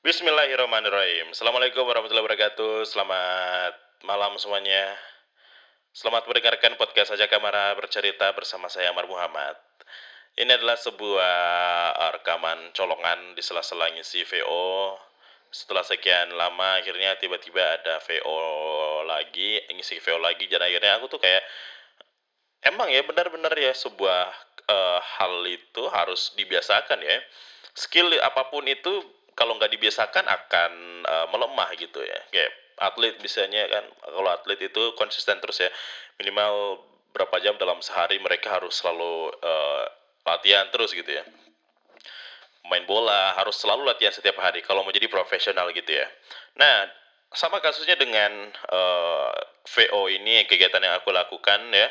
Bismillahirrahmanirrahim. Assalamualaikum warahmatullahi wabarakatuh. Selamat malam semuanya. Selamat mendengarkan podcast Saja Kamara bercerita bersama saya Amar Muhammad. Ini adalah sebuah rekaman colongan di sela-sela ngisi VO. Setelah sekian lama akhirnya tiba-tiba ada VO lagi, ngisi VO lagi dan akhirnya aku tuh kayak emang ya benar-benar ya sebuah uh, hal itu harus dibiasakan ya. Skill apa pun itu kalau nggak dibiasakan akan uh, melemah gitu ya. Kayak atlet misalnya kan kalau atlet itu konsisten terus ya. Minimal berapa jam dalam sehari mereka harus selalu uh, latihan terus gitu ya. Main bola harus selalu latihan setiap hari kalau mau jadi profesional gitu ya. Nah sama kasusnya dengan uh, VO ini kegiatan yang aku lakukan ya.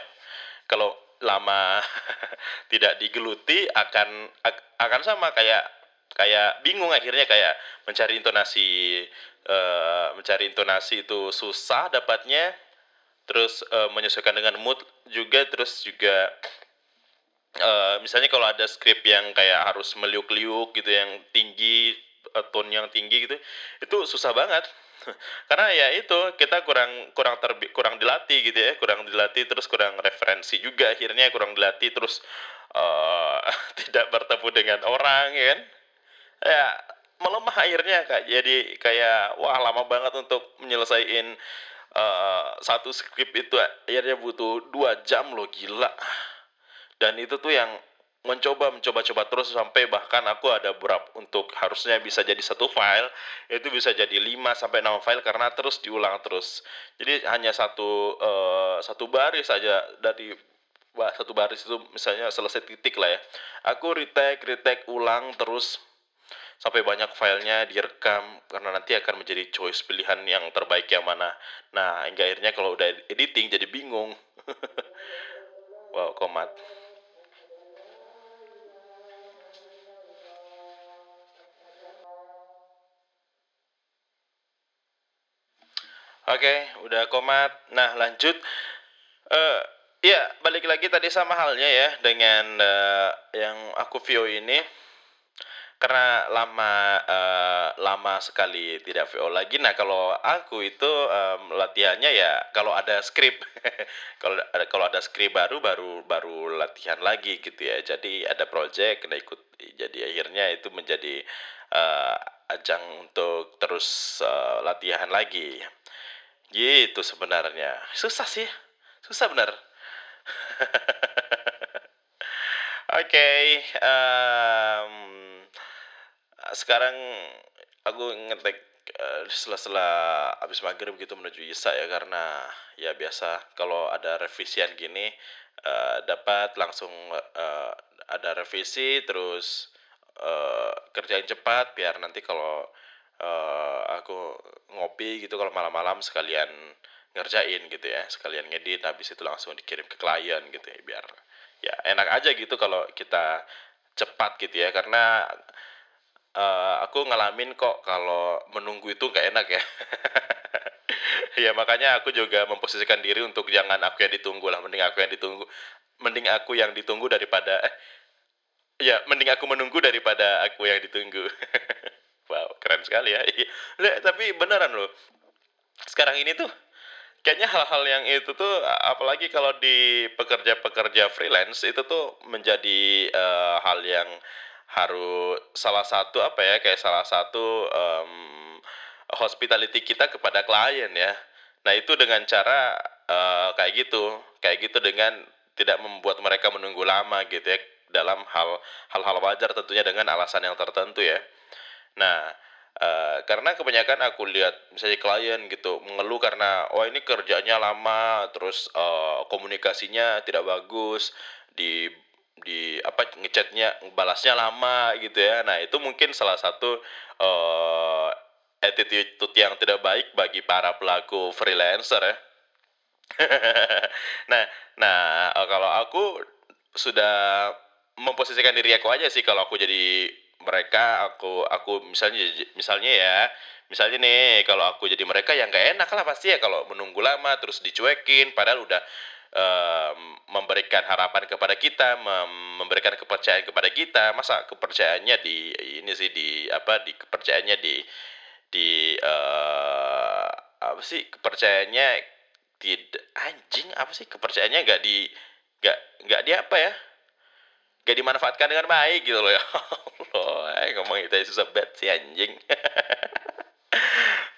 Kalau lama tidak digeluti akan akan sama kayak kayak bingung akhirnya kayak mencari intonasi uh, mencari intonasi itu susah dapatnya terus uh, menyesuaikan dengan mood juga terus juga uh, misalnya kalau ada skrip yang kayak harus meliuk-liuk gitu yang tinggi uh, tone yang tinggi gitu itu susah banget. Karena ya itu kita kurang kurang terbi kurang dilatih gitu ya kurang dilatih terus kurang referensi juga akhirnya kurang dilatih terus uh, tidak bertemu dengan orang ya kan ya melemah akhirnya kak jadi kayak wah lama banget untuk menyelesaikan uh, satu skrip itu akhirnya butuh dua jam loh gila dan itu tuh yang mencoba mencoba coba terus sampai bahkan aku ada berapa untuk harusnya bisa jadi satu file itu bisa jadi 5 sampai 6 file karena terus diulang terus. Jadi hanya satu uh, satu baris saja dari bah, satu baris itu misalnya selesai titik lah ya. Aku retake retake ulang terus sampai banyak filenya direkam karena nanti akan menjadi choice pilihan yang terbaik yang mana. Nah, hingga akhirnya kalau udah editing jadi bingung. wow, komat. Oke, udah komat. Nah, lanjut. Uh, ya, balik lagi tadi sama halnya ya dengan uh, yang aku view ini karena lama uh, lama sekali tidak VO lagi. Nah, kalau aku itu um, latihannya ya kalau ada skrip. kalau ada kalau ada skrip baru baru baru latihan lagi gitu ya. Jadi ada project kena ikut jadi akhirnya itu menjadi uh, ajang untuk terus uh, latihan lagi. Gitu sebenarnya. Susah sih. Susah benar. Oke, okay, um, sekarang aku ngetek uh, setelah-setelah habis maghrib gitu menuju Isa ya karena ya biasa kalau ada revisian gini uh, dapat langsung uh, ada revisi terus uh, kerjain cepat biar nanti kalau uh, aku ngopi gitu kalau malam-malam sekalian ngerjain gitu ya sekalian ngedit habis itu langsung dikirim ke klien gitu ya biar ya enak aja gitu kalau kita cepat gitu ya karena uh, aku ngalamin kok kalau menunggu itu gak enak ya ya makanya aku juga memposisikan diri untuk jangan aku yang ditunggu lah mending aku yang ditunggu mending aku yang ditunggu daripada eh, ya mending aku menunggu daripada aku yang ditunggu Wow, keren sekali ya. Iya. tapi beneran loh. Sekarang ini tuh kayaknya hal-hal yang itu tuh apalagi kalau di pekerja-pekerja freelance itu tuh menjadi uh, hal yang harus salah satu apa ya kayak salah satu um, hospitality kita kepada klien ya. Nah, itu dengan cara uh, kayak gitu. Kayak gitu dengan tidak membuat mereka menunggu lama gitu ya dalam hal hal-hal wajar tentunya dengan alasan yang tertentu ya. Nah, uh, karena kebanyakan aku lihat misalnya klien gitu mengeluh karena oh ini kerjanya lama, terus uh, komunikasinya tidak bagus, di di apa ngechatnya balasnya lama gitu ya. Nah, itu mungkin salah satu uh, attitude yang tidak baik bagi para pelaku freelancer ya. nah, nah kalau aku sudah memposisikan diri aku aja sih kalau aku jadi mereka aku aku misalnya misalnya ya misalnya nih kalau aku jadi mereka yang gak enak lah pasti ya kalau menunggu lama terus dicuekin padahal udah memberikan harapan kepada kita, mem memberikan kepercayaan kepada kita. Masa kepercayaannya di ini sih di apa di kepercayaannya di di uh, apa sih kepercayaannya tidak anjing apa sih kepercayaannya nggak di nggak nggak di apa ya gak dimanfaatkan dengan baik gitu loh ya Allah eh, ngomong itu susah banget sih anjing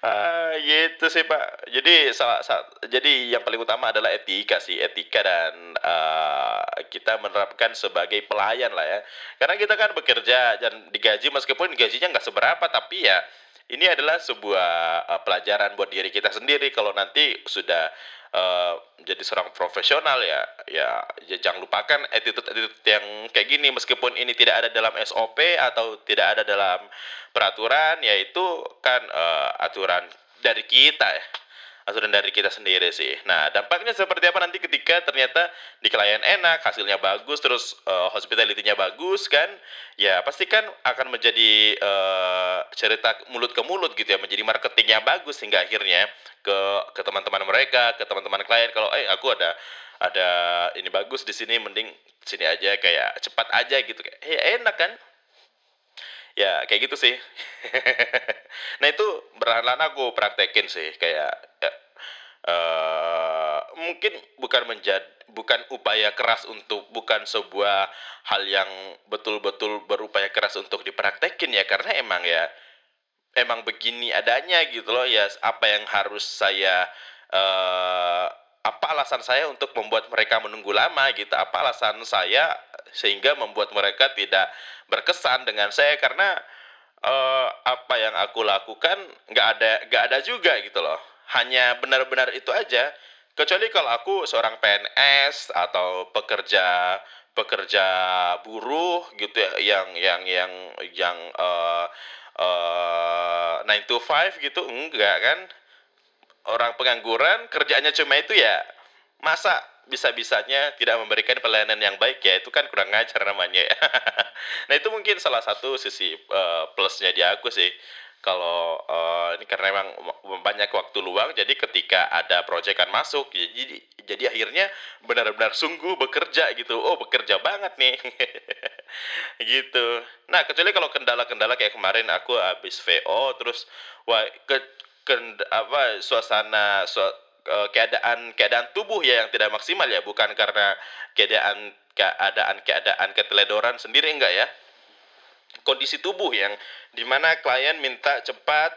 ah, gitu sih pak. Jadi salah, salah jadi yang paling utama adalah etika sih. Etika dan uh, kita menerapkan sebagai pelayan lah ya. Karena kita kan bekerja dan digaji meskipun gajinya nggak seberapa tapi ya ini adalah sebuah uh, pelajaran buat diri kita sendiri. Kalau nanti sudah uh, jadi seorang profesional ya, ya ya jangan lupakan attitude attitude yang kayak gini. Meskipun ini tidak ada dalam SOP atau tidak ada dalam peraturan yaitu kan uh, aturan dari kita ya aturan dari kita sendiri sih. Nah, dampaknya seperti apa nanti ketika ternyata di klien enak, hasilnya bagus, terus uh, hospitality-nya bagus kan? Ya, pasti kan akan menjadi uh, cerita mulut ke mulut gitu ya, menjadi marketing yang bagus hingga akhirnya ke ke teman-teman mereka, ke teman-teman klien kalau eh aku ada ada ini bagus di sini mending sini aja kayak cepat aja gitu kayak eh, enak kan? ya kayak gitu sih nah itu berlahan aku praktekin sih kayak ya, uh, mungkin bukan menjadi bukan upaya keras untuk bukan sebuah hal yang betul-betul berupaya keras untuk dipraktekin ya karena emang ya emang begini adanya gitu loh ya apa yang harus saya uh, apa alasan saya untuk membuat mereka menunggu lama gitu apa alasan saya sehingga membuat mereka tidak berkesan dengan saya karena uh, apa yang aku lakukan nggak ada nggak ada juga gitu loh. Hanya benar-benar itu aja. Kecuali kalau aku seorang PNS atau pekerja pekerja buruh gitu ya yang yang yang yang uh, uh, to five gitu enggak kan? Orang pengangguran kerjanya cuma itu ya. Masa bisa-bisanya tidak memberikan pelayanan yang baik ya. Itu kan kurang ngajar namanya ya. nah itu mungkin salah satu sisi uh, plusnya di aku sih. Kalau uh, ini karena memang banyak waktu luang jadi ketika ada proyekan masuk ya, jadi jadi akhirnya benar-benar sungguh bekerja gitu. Oh bekerja banget nih. Gitu. Nah kecuali kalau kendala-kendala kayak kemarin aku habis VO terus wah ke, ke apa suasana su, keadaan keadaan tubuh ya yang tidak maksimal ya? Bukan karena keadaan keadaan keadaan keteledoran sendiri enggak ya? Kondisi tubuh yang di mana klien minta cepat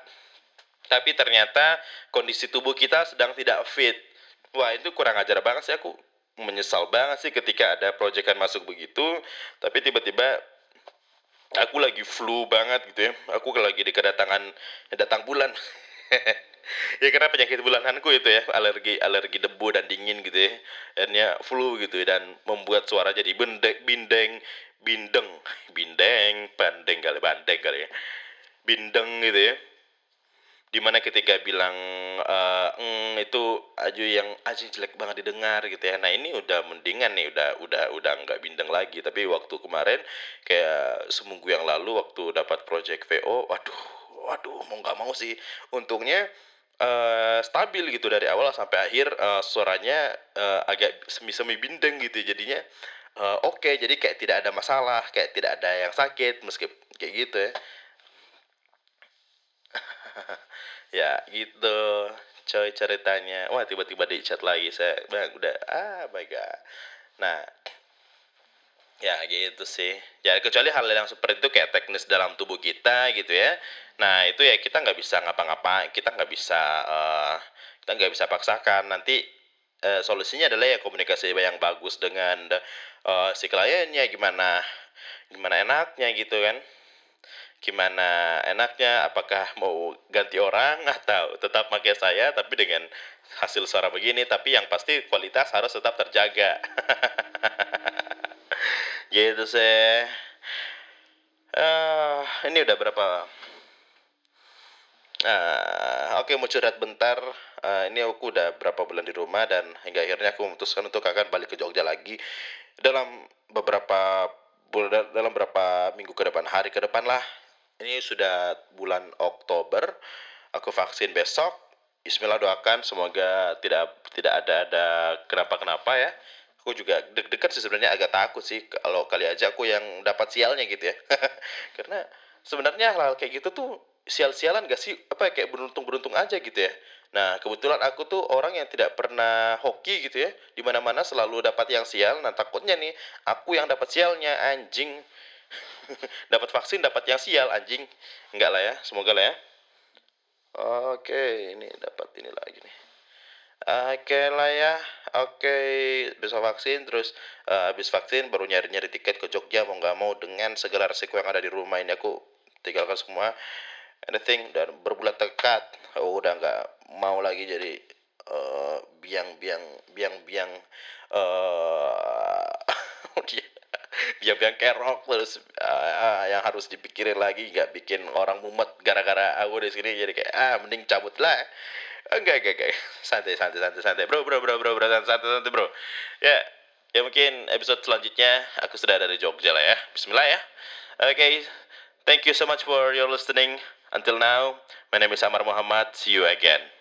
tapi ternyata kondisi tubuh kita sedang tidak fit. Wah itu kurang ajar banget sih. Aku menyesal banget sih ketika ada proyekan masuk begitu tapi tiba-tiba aku lagi flu banget gitu ya. Aku lagi di kedatangan datang bulan ya karena penyakit bulananku itu ya alergi alergi debu dan dingin gitu ya. Akhirnya flu gitu dan membuat suara jadi bendeng bindeng bindeng bindeng bandeng kali bandeng kali ya. Bindeng gitu ya. Di mana ketika bilang uh, mm, itu aju yang aja jelek banget didengar gitu ya. Nah ini udah mendingan nih udah udah udah nggak bindeng lagi. Tapi waktu kemarin kayak seminggu yang lalu waktu dapat project VO waduh waduh mau nggak mau sih. Untungnya uh, stabil gitu dari awal sampai akhir uh, suaranya uh, agak semi-semi bindeng gitu jadinya. Uh, oke okay, jadi kayak tidak ada masalah kayak tidak ada yang sakit meski kayak gitu ya. Ya gitu coy ceritanya. Wah tiba-tiba di chat lagi saya bang udah ah god. Nah ya gitu sih. Ya kecuali hal yang seperti itu kayak teknis dalam tubuh kita gitu ya. Nah itu ya kita nggak bisa ngapa-ngapa, kita nggak bisa uh, kita nggak bisa paksakan. Nanti uh, solusinya adalah ya komunikasi yang bagus dengan uh, si kliennya gimana gimana enaknya gitu kan. Gimana enaknya apakah mau ganti orang atau tetap pakai saya tapi dengan hasil suara begini. Tapi yang pasti kualitas harus tetap terjaga gitu sih uh, ini udah berapa Uh, Oke okay, mau curhat bentar. Uh, ini aku udah berapa bulan di rumah dan hingga akhirnya aku memutuskan untuk akan balik ke Jogja lagi dalam beberapa bulan dalam beberapa minggu ke depan hari ke depan lah. Ini sudah bulan Oktober. Aku vaksin besok. Bismillah doakan semoga tidak tidak ada ada kenapa kenapa ya aku juga deg-degan sih sebenarnya agak takut sih kalau kali aja aku yang dapat sialnya gitu ya. Karena sebenarnya hal-hal kayak gitu tuh sial-sialan gak sih? Apa ya, kayak beruntung-beruntung aja gitu ya. Nah kebetulan aku tuh orang yang tidak pernah hoki gitu ya. Di mana-mana selalu dapat yang sial. Nah takutnya nih aku yang dapat sialnya anjing. Dapat vaksin dapat yang sial anjing. Enggak lah ya semoga lah ya. Oke, ini dapat ini lagi nih. Oke lah ya, oke. Bisa vaksin terus uh, habis vaksin baru nyari-nyari tiket ke Jogja mau nggak mau dengan segala resiko yang ada di rumah ini aku tinggalkan semua anything dan berbulat tekad oh, udah nggak mau lagi jadi uh, biang biang biang biang uh, dia biang-biang kerok terus uh, yang harus dipikirin lagi nggak bikin orang mumet gara-gara aku di sini. Jadi kayak ah mending cabut lah. Enggak enggak enggak. Santai santai santai santai. Bro bro bro bro bro santai santai, santai bro. Ya ya mungkin episode selanjutnya aku sudah ada di Jogja lah ya. Bismillah ya. Oke okay. thank you so much for your listening. Until now my name is Amar Muhammad. See you again